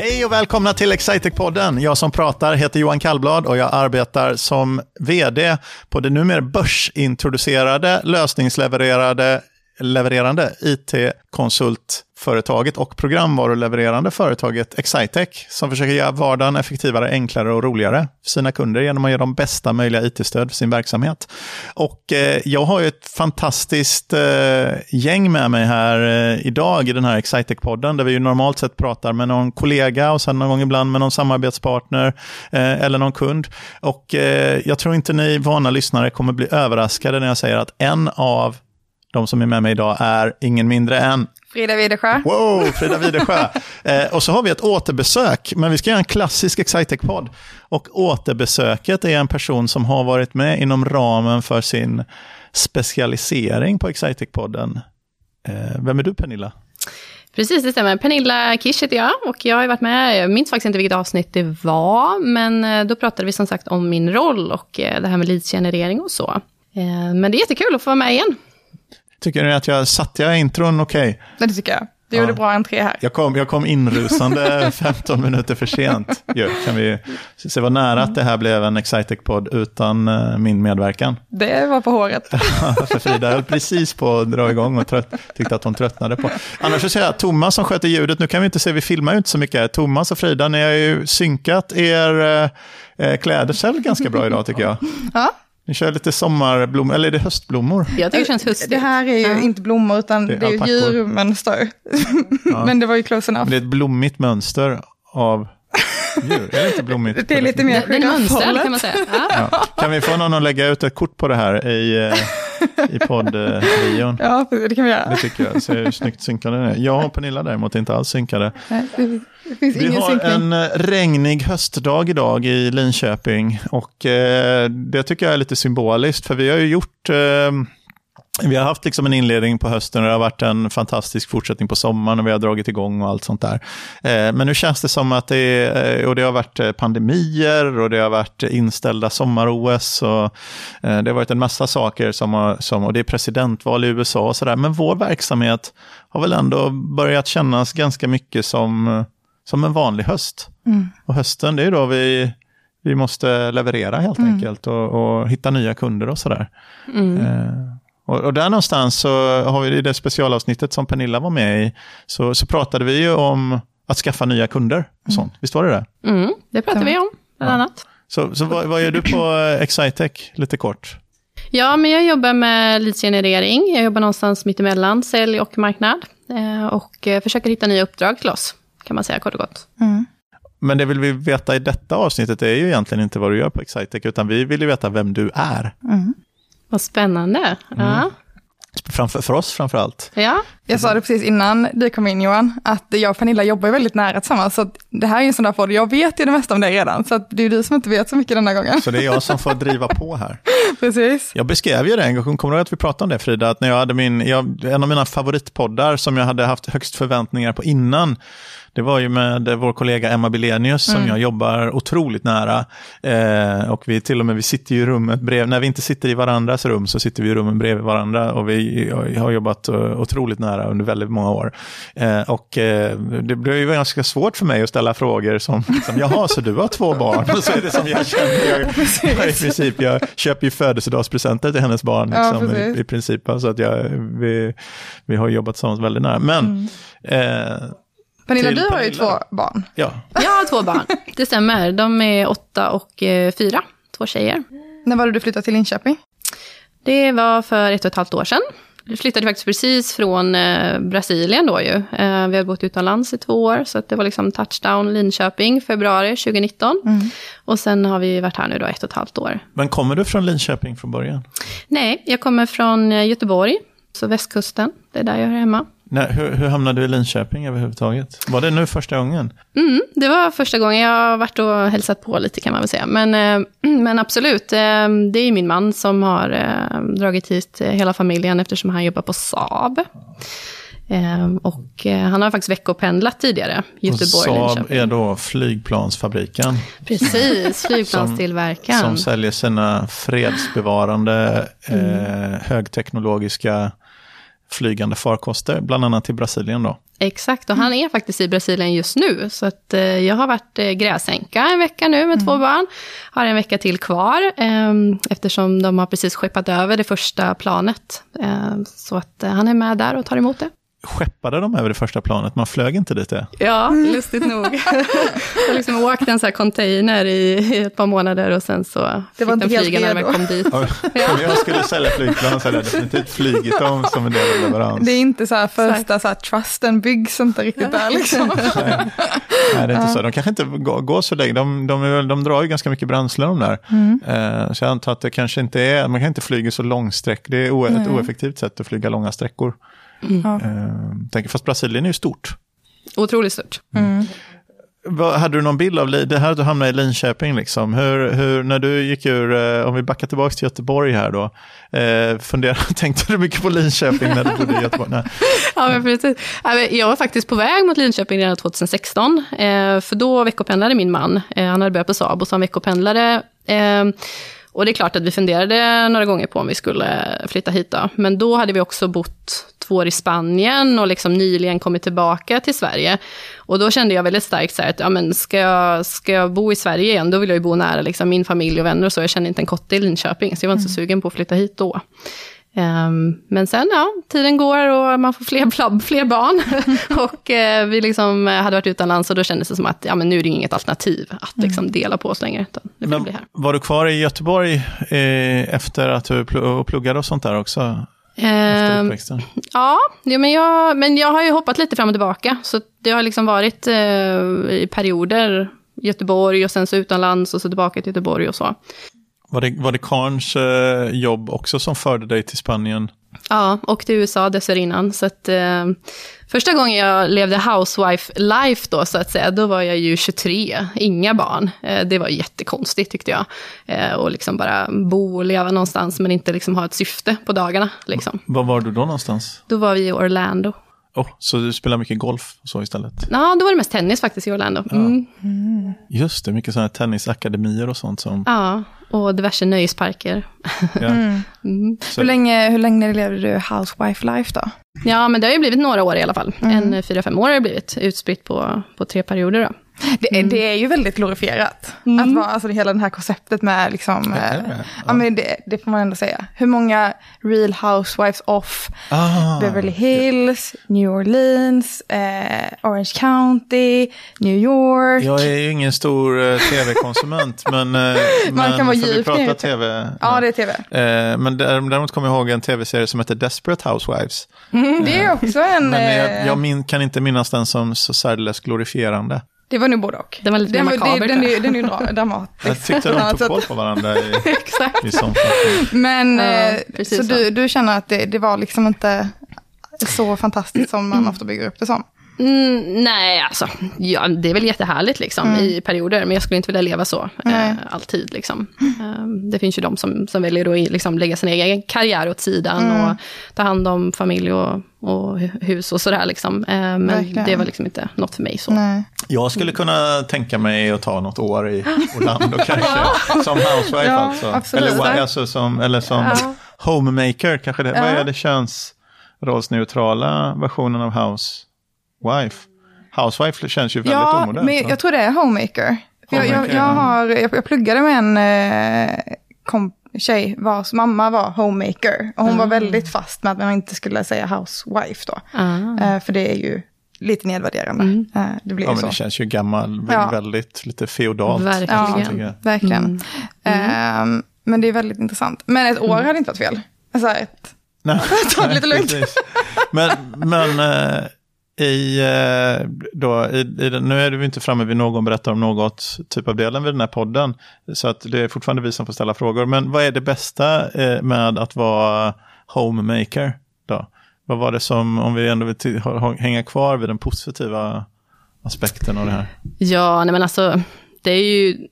Hej och välkomna till Excitec-podden. Jag som pratar heter Johan Kallblad och jag arbetar som vd på det numera börsintroducerade, lösningslevererade levererande IT-konsultföretaget och programvarulevererande företaget Excitech som försöker göra vardagen effektivare, enklare och roligare för sina kunder genom att ge dem bästa möjliga IT-stöd för sin verksamhet. Och eh, jag har ju ett fantastiskt eh, gäng med mig här eh, idag i den här Excitech-podden där vi ju normalt sett pratar med någon kollega och sen någon gång ibland med någon samarbetspartner eh, eller någon kund. Och eh, jag tror inte ni vana lyssnare kommer bli överraskade när jag säger att en av de som är med mig idag är ingen mindre än Frida Widersjö. Wow, Frida Widersjö. eh, och så har vi ett återbesök, men vi ska göra en klassisk Excitec-podd. Och återbesöket är en person som har varit med inom ramen för sin specialisering på Excitec-podden. Eh, vem är du, Pernilla? Precis, det stämmer. Pernilla Kish heter jag och jag har varit med, jag minns faktiskt inte vilket avsnitt det var, men eh, då pratade vi som sagt om min roll och eh, det här med leadsgenerering och så. Eh, men det är jättekul att få vara med igen. Tycker ni att jag satte jag intron okej? Okay? Det tycker jag. Du ja. gjorde bra entré här. Jag kom, jag kom inrusande 15 minuter för sent. Jo, kan vi se vad nära att det här blev en Excitec-podd utan uh, min medverkan. Det var på håret. för Frida höll precis på att dra igång och trött, tyckte att hon tröttnade på. Annars så säger jag Thomas som sköter ljudet, nu kan vi inte se, vi filmar ju inte så mycket. Thomas och Frida, ni har ju synkat er uh, kläder ganska bra idag tycker jag. Ja. Ni kör lite sommarblommor, eller är det höstblommor? Jag tycker det känns höstigt. Det här är ju ja. inte blommor, utan det är, det är djurmönster. Ja. Men det var ju close enough. Men det är ett blommigt mönster av djur. Är det inte blommigt? Det är lite mer Det är mönster kan man säga. Ja. Kan vi få någon att lägga ut ett kort på det här i, eh, i poddvideon? Ja, det kan vi göra. Det tycker jag. Ser hur snyggt synkade det är. Jag och Pernilla däremot är inte alls synkade. Nej, det finns vi ingen har synkning. en eh, regnig höstdag idag i Linköping. Och eh, det tycker jag är lite symboliskt. För vi har ju gjort... Eh, vi har haft liksom en inledning på hösten och det har varit en fantastisk fortsättning på sommaren och vi har dragit igång och allt sånt där. Eh, men nu känns det som att det, är, och det har varit pandemier och det har varit inställda sommar-OS och eh, det har varit en massa saker som, har, som och det är presidentval i USA och sådär. Men vår verksamhet har väl ändå börjat kännas ganska mycket som, som en vanlig höst. Mm. Och hösten, det är då vi vi måste leverera helt mm. enkelt och, och, hitta nya kunder och sådär. Mm. Eh, och, och, där någonstans så har vi i det specialavsnittet som Pernilla var med i, så, så pratade vi ju om att skaffa nya kunder och sånt. Mm. Visst var det det? Mm, det pratade vi om, bland annat. Så, så vad, vad gör du på Excitec, lite kort? Ja, men jag jobbar med leadsgenerering. Jag jobbar någonstans mittemellan sälj och marknad. Eh, och eh, försöker hitta nya uppdrag till oss, kan man säga kort och gott. Mm. Men det vill vi veta i detta avsnittet är ju egentligen inte vad du gör på Excitec, utan vi vill ju veta vem du är. Mm. Vad spännande. Mm. Ja. Framför, för oss framför allt. Ja. Jag sa det precis innan du kom in Johan, att jag och Pernilla jobbar väldigt nära tillsammans. Så det här är en sån där podd, jag vet ju det mesta om dig redan, så det är du som inte vet så mycket denna gången. Så det är jag som får driva på här. precis. Jag beskrev ju det en gång, kommer du ihåg att vi pratade om det Frida? Att när jag hade min, jag, en av mina favoritpoddar som jag hade haft högst förväntningar på innan, det var ju med vår kollega Emma Bilenius som mm. jag jobbar otroligt nära. Eh, och vi till och med, vi sitter ju i rummet bredvid, när vi inte sitter i varandras rum så sitter vi i rummen bredvid varandra och vi har jobbat otroligt nära under väldigt många år. Eh, och eh, det blev ju ganska svårt för mig att ställa frågor som, som jaha, så du har två barn? Och så är det som jag känner, jag, jag, i princip, jag köper ju födelsedagspresenter till hennes barn liksom, ja, i, i, princip. Så att jag, vi, vi har jobbat tillsammans väldigt nära. Men mm. Pernilla, du har ju två barn. Ja. Jag har två barn, det stämmer. De är åtta och eh, fyra, två tjejer. När var det du flyttade till Linköping? Det var för ett och ett halvt år sedan. Jag flyttade faktiskt precis från eh, Brasilien då ju. Eh, vi har bott utomlands i två år, så det var liksom touchdown Linköping, februari 2019. Mm. Och sen har vi varit här nu då ett och ett halvt år. Men kommer du från Linköping från början? Nej, jag kommer från Göteborg, så västkusten. Det är där jag hör hemma. Nej, hur, hur hamnade du i Linköping överhuvudtaget? Var det nu första gången? Mm, det var första gången. Jag har varit och hälsat på lite kan man väl säga. Men, eh, men absolut, eh, det är min man som har eh, dragit hit hela familjen eftersom han jobbar på Saab. Och han har faktiskt veckopendlat tidigare, Göteborg och Saab är då flygplansfabriken. Precis, flygplanstillverkaren. Som, som säljer sina fredsbevarande, mm. högteknologiska flygande farkoster, bland annat till Brasilien då. Exakt, och han är faktiskt i Brasilien just nu. Så att, eh, jag har varit eh, gräsänka en vecka nu med mm. två barn. Har en vecka till kvar, eh, eftersom de har precis skeppat över det första planet. Eh, så att eh, han är med där och tar emot det skeppade de över det första planet? Man flög inte dit det? Ja, lustigt nog. jag liksom åkte en sån här container i, ett par månader och sen så det fick de flyga när de kom dit. Ja, om jag skulle sälja flygplan så hade jag definitivt flygit dem som en del av leverans. Det är inte så här första så här, trusten byggs inte riktigt där liksom. Nej. Nej, det är inte så. De kanske inte går, går så länge. De, de, de, de drar ju ganska mycket bränsle de där. Mm. Uh, så jag antar att det kanske inte är, man kan inte flyga så långsträck. Det är o, ett oeffektivt sätt att flyga långa sträckor. Mm. Uh, tänker, fast Brasilien är ju stort. Otroligt stort. Mm. Vad, hade du någon bild av det här att du hamnade i Linköping? Liksom? Hur, hur, när du gick ur, eh, om vi backar tillbaka till Göteborg här då, eh, funderade, tänkte du mycket på Linköping när du bodde i Göteborg? Nej. ja, men precis. Jag var faktiskt på väg mot Linköping redan 2016, eh, för då veckopendlade min man. Eh, han hade börjat på Saab och så han veckopendlade. Eh, och det är klart att vi funderade några gånger på om vi skulle flytta hit då. Men då hade vi också bott två år i Spanien och liksom nyligen kommit tillbaka till Sverige. Och då kände jag väldigt starkt så här att, ja men ska jag, ska jag bo i Sverige igen, då vill jag ju bo nära liksom min familj och vänner och så. Jag kände inte en kotte i Linköping, så jag var inte så mm. sugen på att flytta hit då. Um, men sen, ja, tiden går och man får fler, fler barn. och uh, vi liksom hade varit utomlands och då kändes det som att ja, men nu är det inget alternativ att mm. liksom dela på oss längre. men, Var du kvar i Göteborg eh, efter att du pluggade och sånt där också? Eh, ja, ja men, jag, men jag har ju hoppat lite fram och tillbaka. Så det har liksom varit eh, i perioder Göteborg och sen så utomlands och så tillbaka till Göteborg och så. Var det, var det Karns eh, jobb också som förde dig till Spanien? Ja, och till USA dessförinnan. Så att, eh, första gången jag levde housewife life då, så att säga, då var jag ju 23, inga barn. Eh, det var jättekonstigt tyckte jag. Eh, och liksom bara bo och leva någonstans, men inte liksom ha ett syfte på dagarna. Liksom. Var var du då någonstans? Då var vi i Orlando. Oh, så du spelar mycket golf så istället? Ja, då var det mest tennis faktiskt i Orlando. Mm. Ja. Just det, mycket sådana här tennisakademier och sånt som... Ja, och diverse nöjesparker. Ja. Mm. Mm. Hur, länge, hur länge levde du housewife life då? Ja, men det har ju blivit några år i alla fall. Mm. En fyra, fem år har det blivit, utspritt på, på tre perioder. Då. Det, mm. det, är ju väldigt glorifierat. Mm. Att vara, alltså hela det här konceptet med, liksom, ja, eh, ja. men det, det, får man ändå säga. Hur många Real Housewives of ah, Beverly Hills, ja. New Orleans, eh, Orange County, New York. Jag är ju ingen stor eh, tv-konsument, men, eh, man men kan vara vi prata tv? Ja, det är tv. Eh, men däremot kommer jag ihåg en tv-serie som heter Desperate Housewives. Mm, det är också en... Men jag, jag min, kan inte minnas den som så särdeles glorifierande. Det var nog både och. Den var lite den, makaber. Den, den, den är ju dramatisk. Jag tyckte de tog koll på varandra i, Exakt. i Men, ja, eh, så du, du känner att det, det var liksom inte så fantastiskt som man ofta bygger upp det som? Mm, nej, alltså, ja, det är väl jättehärligt liksom, mm. i perioder, men jag skulle inte vilja leva så eh, alltid. Liksom. Eh, det finns ju de som, som väljer att liksom, lägga sin egen karriär åt sidan mm. och ta hand om familj och, och hus och sådär. Liksom. Eh, men Verkligen. det var liksom inte något för mig. så. Nej. Jag skulle kunna tänka mig att ta något år i Orlando kanske, som housewife ja, alltså. Eller, alltså som, eller som ja. homemaker, kanske det. Ja. Vad är det könsrollsneutrala versionen av house? Wife. Housewife känns ju väldigt ja, omodernt. Men jag tror det är homemaker. homemaker jag, jag, jag, har, jag, jag pluggade med en eh, kom, tjej vars mamma var homemaker. Och hon mm. var ah. väldigt fast med att man inte skulle säga housewife då. Mm. Eh, för det är ju lite nedvärderande. Mm. Eh, det blir ja, så. men det känns ju gammal, ja. väldigt lite feodalt. Verkligen. Ja, verkligen. Mm. Eh, men det är väldigt intressant. Men ett år mm. hade inte varit fel. Alltså ett, Nej. ta det lite lugnt. men men eh, i, eh, då, i, i, nu är vi inte framme vid någon berättar om något typ av delen vid den här podden. Så att det är fortfarande vi som får ställa frågor. Men vad är det bästa eh, med att vara homemaker? Då? Vad var det som, om vi ändå vill hänga kvar vid den positiva aspekten av det här? Ja, nej men alltså, det är ju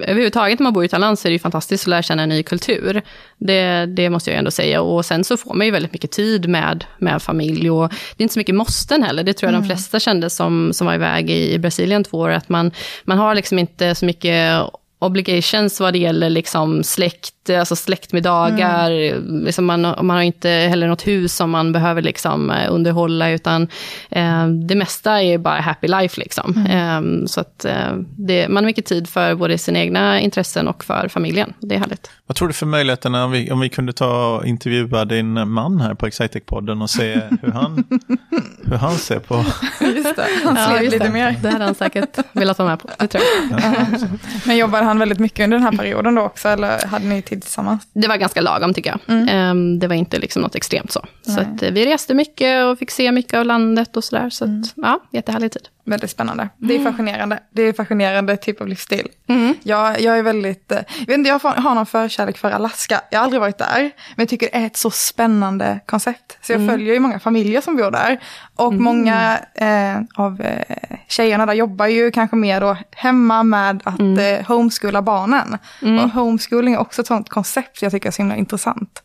överhuvudtaget när man bor utomlands så är det ju fantastiskt att lära känna en ny kultur. Det, det måste jag ändå säga. Och sen så får man ju väldigt mycket tid med, med familj. Och det är inte så mycket måsten heller. Det tror jag mm. de flesta kände som, som var iväg i, Brasilien två år. Att man, man har liksom inte så mycket obligations vad det gäller liksom släkt, alltså släktmiddagar. Mm. Liksom man, man har inte heller något hus som man behöver liksom eh, underhålla, utan eh, det mesta är bara happy life. Liksom. Mm. Eh, så att eh, det, man har mycket tid för både sina egna intressen och för familjen. Det är härligt. Vad tror du för möjligheterna om vi, om vi kunde ta och intervjua din man här på Excitec-podden och se hur han, hur han ser på... Just det, han ja, lite det. mer. Det hade han säkert velat vara med på, det tror jag. Ja. Men jobbade han väldigt mycket under den här perioden då också, eller hade ni tid tillsammans? Det var ganska lagom tycker jag. Mm. Ehm, det var inte liksom något extremt så. Nej. Så eh, vi reste mycket och fick se mycket av landet och sådär. Så att, mm. ja, jättehärlig tid. Väldigt spännande. Det är mm. fascinerande. Det är fascinerande typ av livsstil. Mm. Jag, jag är väldigt, eh, jag vet inte, jag har någon förkärlek för Alaska. Jag har aldrig varit där, men jag tycker det är ett så spännande koncept. Så jag mm. följer ju många familjer som bor där. Och mm. många eh, av eh, tjejerna där jobbar ju kanske mer då hemma med att mm. eh, homeschoola barnen. Mm. Och homeschooling är också ett sånt koncept jag tycker är så himla intressant.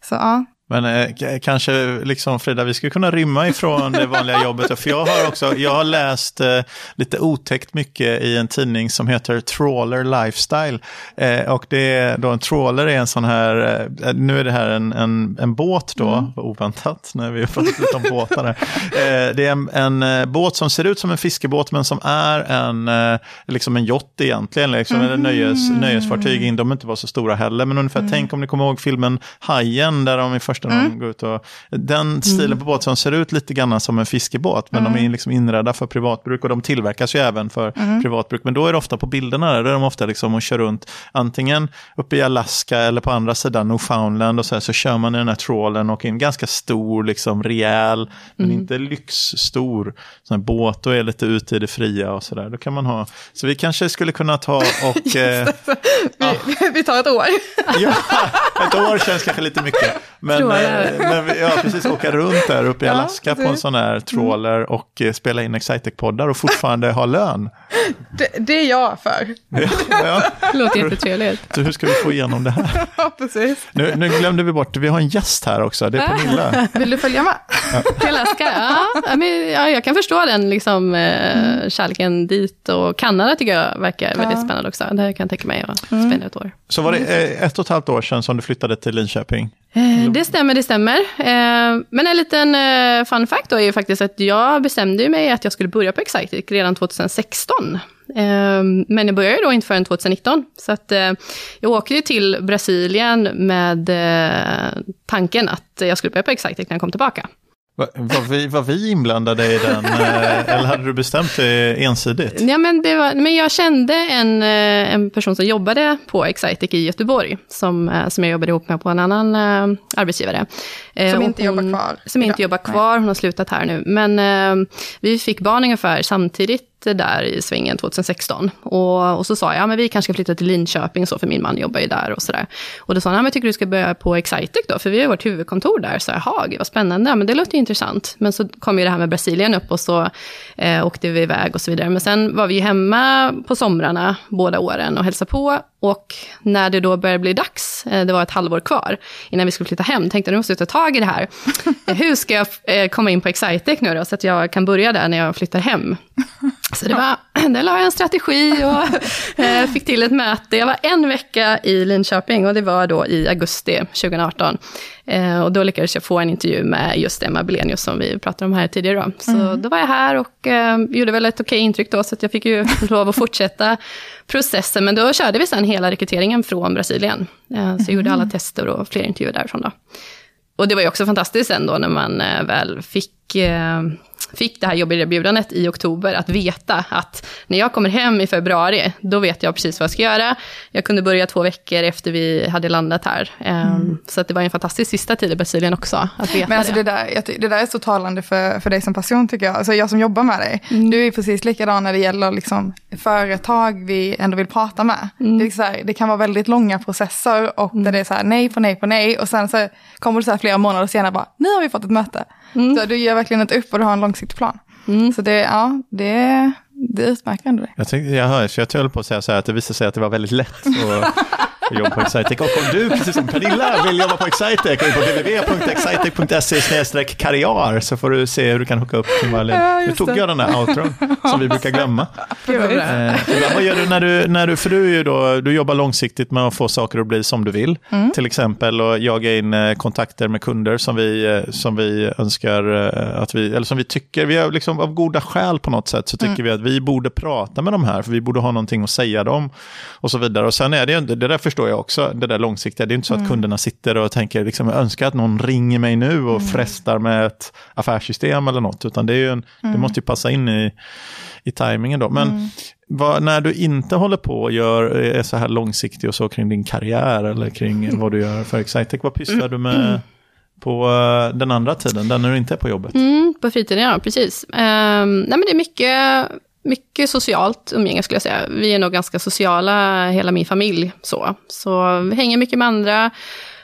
Så ja, men eh, kanske, liksom Frida, vi skulle kunna rymma ifrån det vanliga jobbet. För jag har också, jag har läst eh, lite otäckt mycket i en tidning som heter Trawler Lifestyle. Eh, och det är då en trawler är en sån här, eh, nu är det här en, en, en båt då, mm. oväntat när vi har pratat lite om båtar. Eh, det är en, en, eh, båt som ser ut som en fiskebåt men som är en, liksom en yacht egentligen, liksom, mm. eller nöjes, nöjesfartyg. De inte var så stora heller, men ungefär, mm. tänk om ni kommer ihåg filmen Hajen där de i första när mm. de går ut och... Den stilen mm. på båt som ser ut lite grann som en fiskebåt, men mm. de är liksom inredda för privatbruk och de tillverkas ju även för mm. privatbruk. Men då är det ofta på bilderna, där är de ofta liksom och kör runt antingen uppe i Alaska eller på andra sidan Newfoundland och så här, så kör man i den här trålen och en ganska stor, liksom rejäl, men mm. inte lyxstor sån här båt och är lite ute i det fria och så där. Då kan man ha, så vi kanske skulle kunna ta och... eh, vi, ja. vi tar ett år. ja, ett år känns kanske lite mycket. Men, eh, men ja, precis, åka runt där uppe i Alaska ja, på en sån här trawler och eh, spela in Excitec-poddar och fortfarande ha lön. Det, det är jag för. ja. Låter jättetrevligt. Så hur ska vi få igenom det här? Ja, precis. Nu, nu glömde vi bort, vi har en gäst här också, det är Pernilla. Vill du följa med? Till Alaska? Ja, men, ja, jag kan förstå den liksom, mm. kärleken dit och Kanada tycker jag verkar väldigt spännande också. Det kan jag tänka mig att mm. spendera ett år. Så var det ett och ett halvt år sedan som du flyttade till Linköping? Eh, det stämmer, det stämmer. Eh, men en liten eh, fun fact då är ju faktiskt att jag bestämde mig att jag skulle börja på Excited redan 2016. Men jag började då inte förrän 2019. Så att jag åkte ju till Brasilien med tanken att jag skulle börja på Excited när jag kom tillbaka. Var vi, var vi inblandade i den, eh, eller hade du bestämt det ensidigt? Ja, men, det var, men jag kände en, eh, en person som jobbade på Excitec i Göteborg, som, eh, som jag jobbade ihop med på en annan arbetsgivare. Som inte hon, jobbar kvar? Som inte jobbar kvar, hon har slutat här nu. Men vi fick barn ungefär samtidigt där i svängen 2016. Och, och så sa jag, ja men vi kanske ska flytta till Linköping så, för min man jobbar ju där och sådär. Och då sa han, ja men tycker du ska börja på Excitec då, för vi har vårt huvudkontor där. Så jaha, vad spännande, ja, men det låter ju intressant. Men så kom ju det här med Brasilien upp och så eh, åkte vi iväg och så vidare. Men sen var vi hemma på somrarna båda åren och hälsade på. Och när det då började bli dags, eh, det var ett halvår kvar innan vi skulle flytta hem, tänkte jag nu måste jag ta tag i det här. Hur ska jag eh, komma in på Excitec nu då, så att jag kan börja där när jag flyttar hem? Så det var, där la jag en strategi och eh, fick till ett möte. Jag var en vecka i Linköping och det var då i augusti 2018. Eh, och då lyckades jag få en intervju med just Emma Belenius som vi pratade om här tidigare. Då. Så mm. då var jag här och eh, gjorde väl ett okej intryck då, så jag fick ju lov att fortsätta processen. Men då körde vi sen hela rekryteringen från Brasilien. Så jag gjorde alla mm. tester och fler intervjuer därifrån då. Och det var ju också fantastiskt sen då när man väl fick fick det här jobberbjudandet i oktober, att veta att när jag kommer hem i februari, då vet jag precis vad jag ska göra. Jag kunde börja två veckor efter vi hade landat här. Ehm, mm. Så att det var en fantastisk sista tid i Brasilien också, att veta Men alltså det. Det, där, det där är så talande för, för dig som person tycker jag. Alltså jag som jobbar med dig, mm. du är precis likadan när det gäller liksom företag vi ändå vill prata med. Mm. Det, här, det kan vara väldigt långa processer och mm. där det är så här nej på nej på nej och sen så kommer du så här flera månader senare bara, nu har vi fått ett möte. Mm. Så du ger verkligen ett upp och du har en långsiktig plan. Mm. Så det, ja, det, det utmärker ändå dig. Jag, tänkte, jag hör, så jag höll på att säga så här att det visade sig att det var väldigt lätt att och jobba på Excitec. Och om du, precis som Pernilla, vill jobba på Excitec, gå in på www.excitec.se karriär så får du se hur du kan hooka upp till Marlene. Ja, nu tog det. jag den där outron som vi brukar glömma. Eh, vad gör du när du, när du, för du, är ju då, du jobbar långsiktigt med att få saker att bli som du vill. Mm. Till exempel och jaga in eh, kontakter med kunder som vi, eh, som vi önskar eh, att vi, eller som vi tycker, vi har liksom av goda skäl på något sätt så tycker Mm. vi att vi borde prata med de här, för vi borde ha någonting att säga dem och så vidare. Och sen är det ju, inte- det där förstår jag också, det där långsiktiga, det är inte så Mm. att kunderna sitter och tänker, liksom, jag önskar att någon ringer mig nu Mm. och frestar med ett affärssystem eller något, utan det, är en, Mm. det måste ju passa in i, i tajmingen då. Men vad, när du inte håller på och gör, är så här långsiktig och så kring din karriär eller kring vad du gör för Excitec, vad pysslar du med på eh, den andra tiden, den när du inte är på jobbet? Mm, på fritiden, ja, precis. Ehm, nej, men det är mycket, mycket socialt umgänge, skulle jag säga. Vi är nog ganska sociala, hela min familj. Så, så vi hänger mycket med andra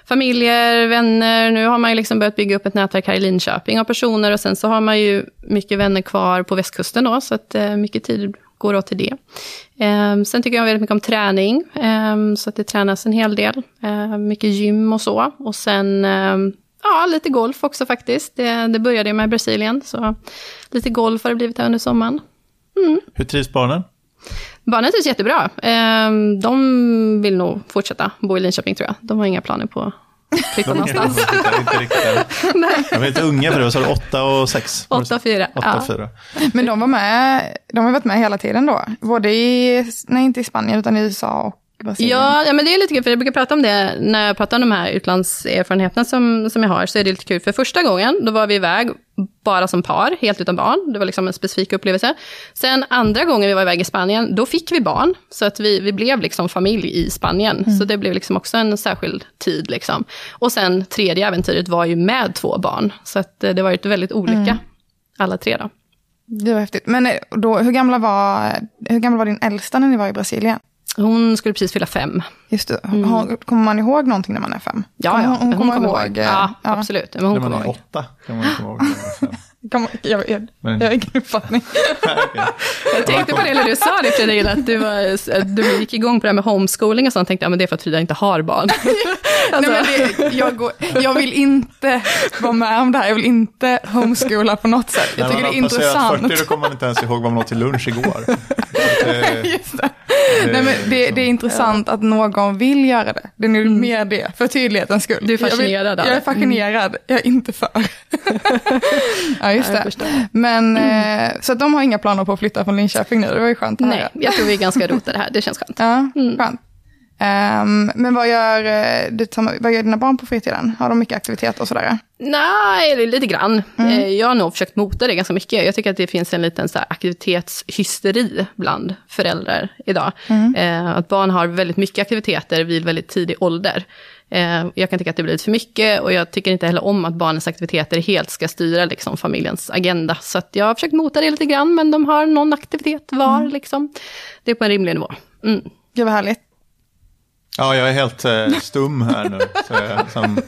familjer, vänner. Nu har man ju liksom börjat bygga upp ett nätverk här i Linköping av personer och sen så har man ju mycket vänner kvar på västkusten då, så att eh, mycket tid går åt till det. Eh, sen tycker jag väldigt mycket om träning, eh, så att det tränas en hel del. Eh, mycket gym och så. Och sen ehm, Ja, lite golf också faktiskt. Det, det började ju med Brasilien, så lite golf har det blivit här under sommaren. Hur trivs barnen? Barnen trivs jättebra. Ehm, de vill nog fortsätta bo i Linköping tror jag. De har inga planer på att flytta någonstans. De är lite unga för det, vad sa du, åtta och sex? Åtta och fyra. Åtta och Ja. fyra. Men de var med, de har varit med hela tiden då? Både i, nej inte i Spanien utan i USA och? Ja, ja, men det är lite kul, för jag brukar prata om det när jag pratar om de här utlandserfarenheterna som, som jag har, så är det lite kul. För första gången, då var vi iväg bara som par, helt utan barn. Det var liksom en specifik upplevelse. Sen andra gången vi var iväg i Spanien, då fick vi barn. Så att vi, vi blev liksom familj i Spanien. Så det blev liksom också en särskild tid. Liksom. Och sen tredje äventyret var ju med två barn. Så att eh, det var ju väldigt olika, alla tre då. Det var häftigt. Men eh, då, hur, gamla var, hur gammal var din äldsta när ni var i Brasilien? Hon skulle precis fylla fem. Just det. Har, kommer man ihåg någonting när man är fem? Ja, ja. Hon, hon kommer ihåg. eh, Ja, absolut. Men hon När man kommer är ihåg. åtta kan man komma ihåg. Jag, jag, jag har ingen uppfattning. Jag tänkte på det när du sa det Fredrik, att du, var, att du gick igång på det här med homeschooling och sånt. tänkte jag, men det är för att Frida inte har barn. Alltså, Nej, men det, jag, går, jag vill inte vara med om det här. Jag vill inte homeschoola på något sätt. Jag När tycker man det är har passerat intressant. 40 då kommer man inte ens ihåg vad man åt till lunch igår. Just det. Nej, men det, det är intressant att någon vill göra det. Det är nog mer det, för tydlighetens skull. Du är fascinerad jag, vill, jag är fascinerad, jag är inte för. ja, just Ja, det. Men, eh, så att de har inga planer på att flytta från Linköping nu, det var ju skönt att nej, höra. jag tror vi är ganska rotade här. Det känns skönt. Ja, skönt. Ehm, men vad gör, eh, du, vad gör dina barn på fritiden? Har de mycket aktiviteter och sådär? Nej, lite grann. Eh, Jag har nog försökt mota det ganska mycket. Jag tycker att det finns en liten så aktivitetshysteri bland föräldrar idag. Eh, att barn har väldigt mycket aktiviteter vid väldigt tidig ålder. Eh, jag kan tycka att det blir lite för mycket och jag tycker inte heller om att barnens aktiviteter helt ska styra liksom, familjens agenda. Så jag har försökt mota det lite grann, men de har någon aktivitet var. Liksom. Det är på en rimlig nivå. Mm. Gud vad härligt. Ja, jag är helt eh, stum här nu. Så jag, som,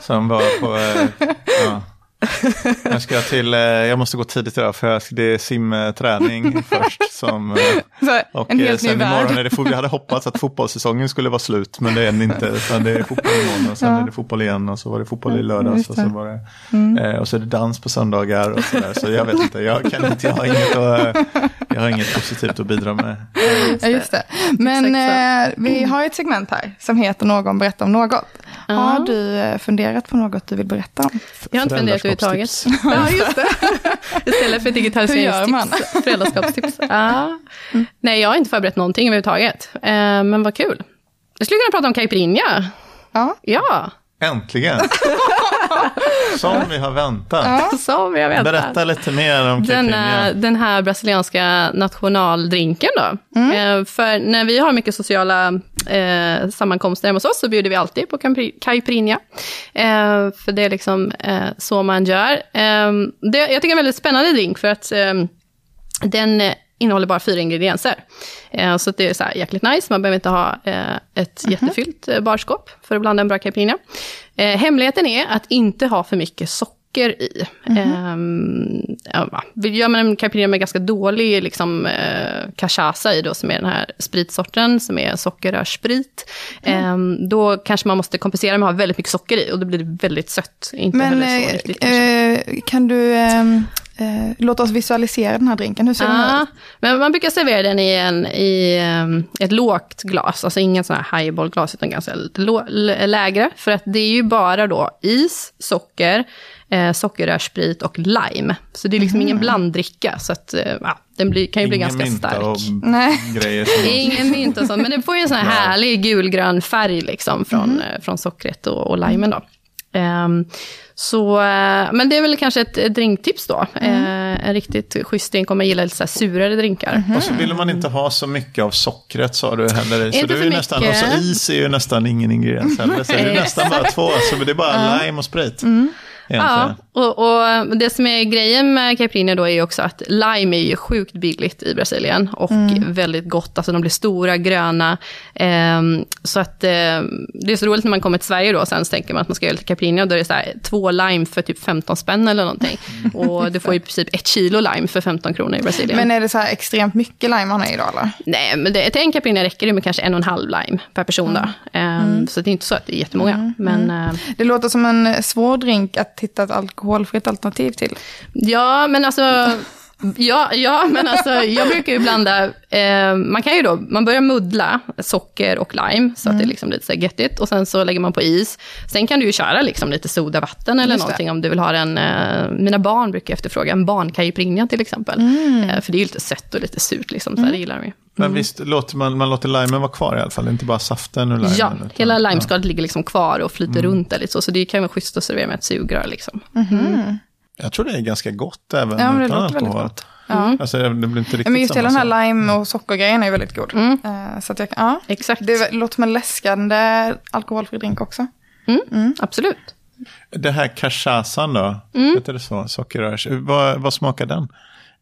som var på... Eh, ja. Jag ska till, eh, jag måste gå tidigt idag för jag, det är simträning först. Som, eh, Så, och en eh, helt ny sen imorgon värld. är det, fot- vi hade hoppats att fotbollssäsongen skulle vara slut, men det är den inte. Utan det är fotboll imorgon och sen är det fotboll igen och så var det fotboll i lördags och så var det, eh, och så är det dans på söndagar och så där. Så jag vet inte, jag kan inte, jag har inget, att, jag har inget positivt att bidra med. Ja, just det. Men Exakt eh, vi har ett segment här som heter Någon berättar om något. Har du eh, funderat på något du vill berätta om? Jag har inte funderat överhuvudtaget. Ja, just det. Istället för Hur gör man? digitaliseringstips, föräldraskapstips. Ja. Nej, jag har inte förberett någonting överhuvudtaget. Eh, men vad kul. Jag skulle kunna prata om caipirinha. Ja. Ja, Äntligen! Som vi har väntat. som jag väntar. Berätta lite mer om Den, caipirinha. eh, den här brasilianska nationaldrinken då. Eh, för när vi har mycket sociala eh, sammankomster hemma hos oss så bjuder vi alltid på caipirinha. Eh, för det är liksom eh, så man gör. Eh, det, jag tycker det är en väldigt spännande drink för att eh, den eh, innehåller bara fyra ingredienser. Eh, så det är så här jäkligt nice, man behöver inte ha eh, ett jättefyllt eh, barskåp för att blanda en bra caipirinha. Eh, hemligheten är att inte ha för mycket socker i. Mm. ja, gör man en caipirinha med ganska dålig liksom, eh, cachaça i, då, som är den här spritsorten, som är sockerrörssprit, mm. eh, då kanske man måste kompensera med att ha väldigt mycket socker i, och då blir det väldigt sött. Inte Men så riktigt, eh, kan du ehm, Eh, låt oss visualisera den här drinken. Hur ser den ah, ut? Men man brukar servera den i, en, i um, ett lågt glas, alltså ingen sån här highball-glas, utan ganska lite lägre. För att det är ju bara då is, socker, eh, sockerrörssprit och lime. Så det är liksom mm. ingen blanddricka, så att, eh, ja, den blir, kan ju bli ganska stark. Och Nej. Grejer ingen mynta och sånt, men den får ju en sån här härlig gulgrön färg liksom från, mm. från sockret och, och limen då. Um, så, eh, men det är väl kanske ett drinktips då. Mm. Eh, en riktigt schysst drink om man gillar lite så surare drinkar. Mm. Och så vill man inte ha så mycket av sockret sa du heller. Så inte det är ju nästan, och så is är ju nästan ingen ingrediens heller. Så det är nästan bara två, så det är bara lime och sprit. Mm. Ja, och, och, det som är grejen med caipirinha då är ju också att lime är ju sjukt billigt i Brasilien och mm. väldigt gott. Alltså de blir stora, gröna. Eh, så att eh, det är så roligt när man kommer till Sverige då, sen så tänker man att man ska göra lite caipirinha och då är det så här, två lime för typ 15 spänn eller någonting. Och du får i princip ett kilo lime för 15 kronor i Brasilien. Men är det så här extremt mycket lime man har i då eller? Nej, men det, till en caipirinha räcker det med kanske en och en halv lime per person mm. då. Eh, mm. Så det är inte så att det är jättemånga. Mm. Men, mm. eh, det låter som en svår drink att hitta ett alkoholfritt alternativ till. Ja, men alltså Ja, ja, men alltså jag brukar ju blanda, eh, man kan ju då, man börjar muddla socker och lime så mm. att det mm. liksom lite så göttigt och sen så lägger man på is. Sen kan du ju köra liksom lite sodavatten eller Just någonting det. om du vill ha en, eh, mina barn brukar efterfråga en barnkajprinja till exempel. Mm. Eh, för det är ju lite sött och lite surt liksom, så mm. det gillar de ju. Men mm. visst, låter man, man låter limen vara kvar i alla fall, inte bara saften ur limen? Ja, utan, hela limeskalet ja. ligger liksom kvar och flyter mm. runt där lite så, så det kan vara schysst att servera med ett sugrör liksom. Mm. Jag tror det är ganska gott även ja, men det låter väldigt gott. Ja. Alltså, det blir inte riktigt men just hela den här lime och sockergrejen är väldigt god. Mm. Uh, så att jag, ja. Exakt. Det låter som en läskande alkoholfri drink också. Mm. Mm. Absolut. Det här cachaçan då, mm. heter det så? Sockerrörs. Vad, vad smakar den?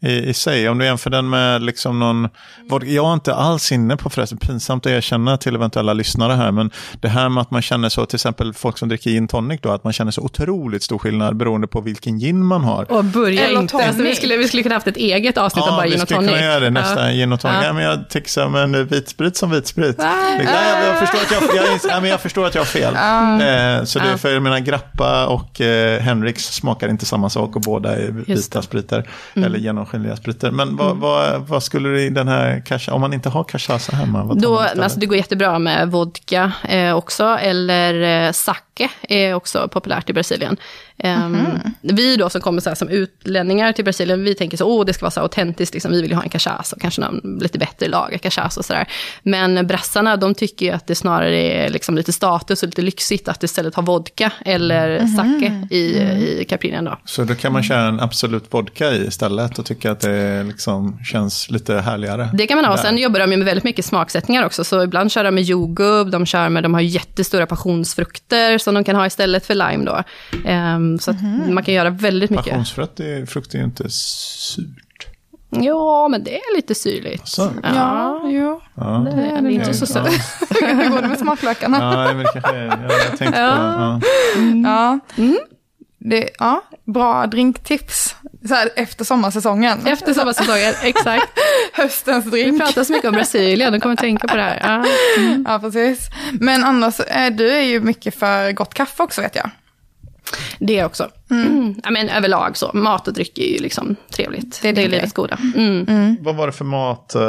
I, i sig. Om du jämför den med liksom någon, vad, jag är inte alls inne på förresten, pinsamt att erkänna till eventuella lyssnare här, men det här med att man känner så, till exempel folk som dricker gin tonic då, att man känner så otroligt stor skillnad beroende på vilken gin man har. Och börja Eller inte, alltså, vi, skulle, vi skulle kunna haft ett eget avsnitt ja, om bara gin och tonic. Ja, vi skulle kunna göra det nästa, ja. gin och tonic. Ja. ja. men jag tycker som en vitsprit som vitsprit. Ja, jag, jag, förstår att jag, jag, ja, men jag förstår att jag har fel. Mm. Eh, så det är för mina Grappa och eh, Henriks smakar inte samma sak och båda är vita spriter, mm. eller genomskinliga spriter. Men vad, mm. vad, vad, skulle du i den här cacha, om man inte har cachaça hemma? Vad Då, alltså det går jättebra med vodka eh, också, eller eh, sake är också populärt i Brasilien. Mm -hmm. Vi då som kommer så som utlänningar till Brasilien, vi tänker så, åh det ska vara så autentiskt, liksom, vi vill ju ha en cachaça, kanske någon lite bättre lager cachaça och sådär. Men brassarna, de tycker ju att det snarare är liksom lite status och lite lyxigt att istället ha vodka eller mm -hmm. sake i, mm. i caipirinhan då. Så då kan man köra en absolut vodka i istället och tycka att det liksom känns lite härligare? Det kan man ha, sen jobbar de ju med väldigt mycket smaksättningar också, så ibland kör de med jordgubb, de kör med, de har jättestora passionsfrukter som de kan ha istället för lime då. Um, så mm. man kan göra väldigt mycket. Passionsfrukt är, frukt är ju inte surt. Ja, men det är lite syrligt. Så. Ja, jo. Ja. Det är det inte så surt. Hur går det med smaklökarna? Ja, men kanske, ja, jag tänkte ja. på ja. Mm. ja. Mm. Det, ja, bra drinktips. Så här, efter sommarsäsongen. Efter sommarsäsongen, exakt. Höstens drink. Vi pratar så mycket om Brasilien, du kommer tänka på det här. Ja, mm. ja precis. Men annars, du är ju mycket för gott kaffe också vet jag. Det också. Mm. Ja, men överlag så, mat och dryck är ju liksom trevligt. Det är, det är livets goda. Mm. Mm. Vad var det för, mat, eh,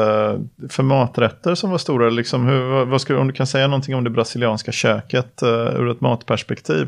för maträtter som var stora? Liksom, hur, vad skulle, om du kan säga någonting om det brasilianska köket uh, ur ett matperspektiv?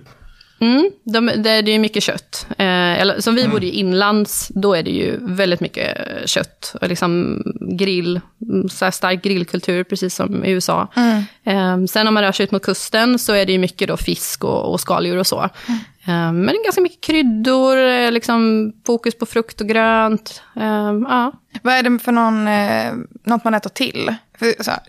Mm, de, det, är ju mycket kött. Eh, eller, som vi mm. bodde inlands, då är det ju väldigt mycket kött. Och liksom grill, mm, så stark grillkultur, precis som i USA. Mm. Eh, sen om man rör sig ut mot kusten så är det ju mycket då fisk och, och skaldjur och så. Mm. Eh, men ganska mycket kryddor, eh, liksom fokus på frukt och grönt. Eh, ja. Vad är det för någon, eh, något man äter till? För, så här,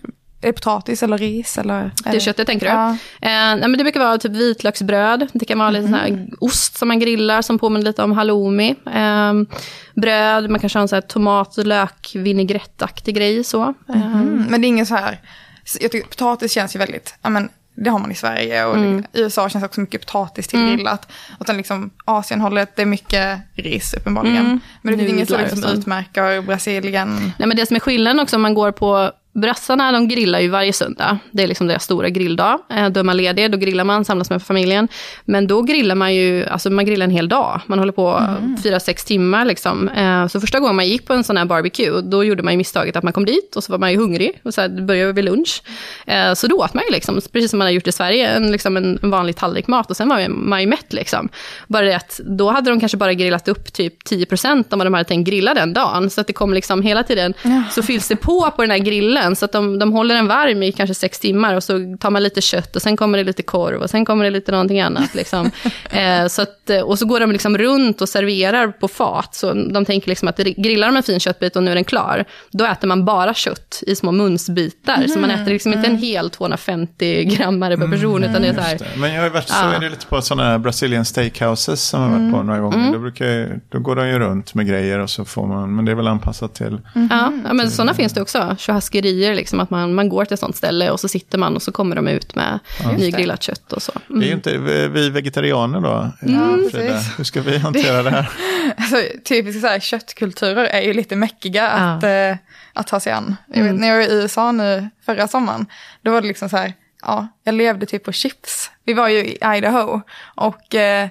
är det potatis eller ris? Eller, det köttet tänker du? Ja. Eh, nej, men det brukar vara typ vitlöksbröd. Det kan vara mm. lite sån mm. ost som man grillar som påminner lite om halloumi. Eh, bröd, man kanske har en sån här tomat och lök vinägrettaktig grej. Så. Mm. Mm. Men det är ingen så här, jag tycker potatis känns ju väldigt, ja men det har man i Sverige och mm. i USA känns också mycket potatis till mm. Och sen liksom Asienhållet, det är mycket ris uppenbarligen. Mm. Men det finns inget som liksom utmärker Brasilien. Nej men det som är skillnaden också om man går på Brassarna de grillar ju varje söndag. Det är liksom deras stora grilldag. Eh, då är man ledig, då grillar man, samlas med familjen. Men då grillar man ju, alltså man grillar en hel dag. Man håller på mm. fyra, sex timmar liksom. Eh, så första gången man gick på en sån här barbecue, då gjorde man ju misstaget att man kom dit och så var man ju hungrig. Och så här, det började vid lunch. Eh, så då åt man ju liksom, precis som man har gjort i Sverige, en, liksom en vanlig tallrik mat. Och sen var man ju mätt liksom. Bara det att då hade de kanske bara grillat upp typ 10% av vad de hade tänkt grilla den dagen. Så att det kom liksom hela tiden, så fylls det på på den här grillen den, så att de, de håller den varm i kanske sex timmar och så tar man lite kött och sen kommer det lite korv och sen kommer det lite någonting annat. Liksom. eh, så att, eh, och så går de liksom runt och serverar på fat. Så de tänker liksom att grillar de en fin köttbit och nu är den klar, då äter man bara kött i små munsbitar. Mm. Så man äter liksom inte en hel 250 grammare per person, mm. utan det är så här. Men jag har varit, så är det lite på sådana Brazilian steakhouses som jag har varit på mm. några gånger. Mm. Då, brukar, då går de ju runt med grejer och så får man, men det är väl anpassat till. Mm. Ja, men sådana finns det också. Churrasqueri bryggerier, liksom, att man, man går till ett sånt ställe och så sitter man och så kommer de ut med ja. nygrillat kött och så. Mm. Det är ju inte vi vegetarianer då, mm, Hur ska vi hantera det här? alltså, typiska så här, köttkulturer är ju lite mäckiga att, ja. äh, att ta sig an. Jag vet, mm. när jag var i USA nu förra sommaren, då var det liksom så här, ja, jag levde typ på chips. Vi var ju i Idaho och äh,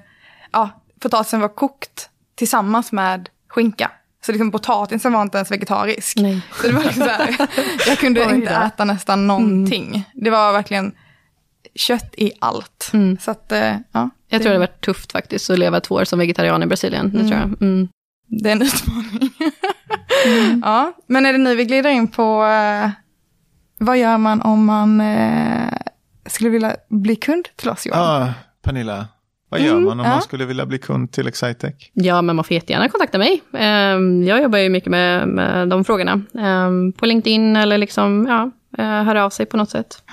ja, potatisen var kokt tillsammans med skinka. Så liksom potatisen var inte ens vegetarisk. Nej. Så det var liksom så här, jag kunde inte äta nästan någonting. Mm. Det var verkligen kött i allt. Mm. Så att, eh, ja. Jag tror det har varit tufft faktiskt att leva två år som vegetarian i Brasilien. Det, tror jag. Mm. mm. det är en utmaning. Mm. ja, men är det nu vi glider in på eh, vad gör man om man eh, skulle vilja bli kund till oss Johan? Ja, Pernilla, vad gör mm, man om ja. man skulle vilja bli kund till Excitec? Ja, men man får jättegärna kontakta mig. Ehm, jag jobbar ju mycket med, med de frågorna. Ehm, på LinkedIn eller liksom, ja, eh, höra av sig på något sätt.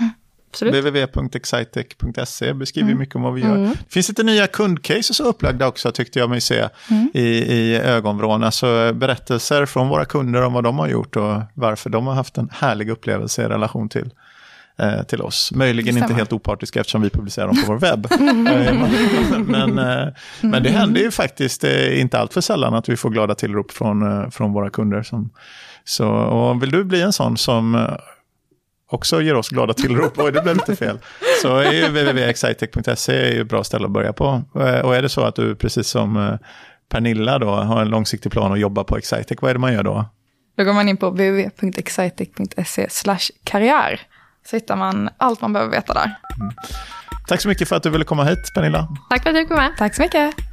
www.excitec.se beskriver mm. mycket om vad vi gör. Mm. Det finns lite nya kundcases upplagda också tyckte jag mig se mm. i, i ögonvrån. Alltså berättelser från våra kunder om vad de har gjort och varför de har haft en härlig upplevelse i relation till eh, till oss. Möjligen inte helt opartiska eftersom vi publicerar dem på vår webb. Eh, men, eh, men det händer ju faktiskt eh, inte allt för sällan att vi får glada tillrop från, eh, från våra kunder. Som, så, och vill du bli en sån som eh, också ger oss glada tillrop. Oj, det blev lite fel. Så är ju www.excitec.se ett bra ställe att börja på. Och är det så att du, precis som Pernilla, då, har en långsiktig plan att jobba på Excitec, vad är det man gör då? Då går man in på www.excitec.se karriär så hittar man allt man behöver veta där. Mm. Tack så mycket för att du ville komma hit, Pernilla. Tack för att du kom med. Tack så mycket.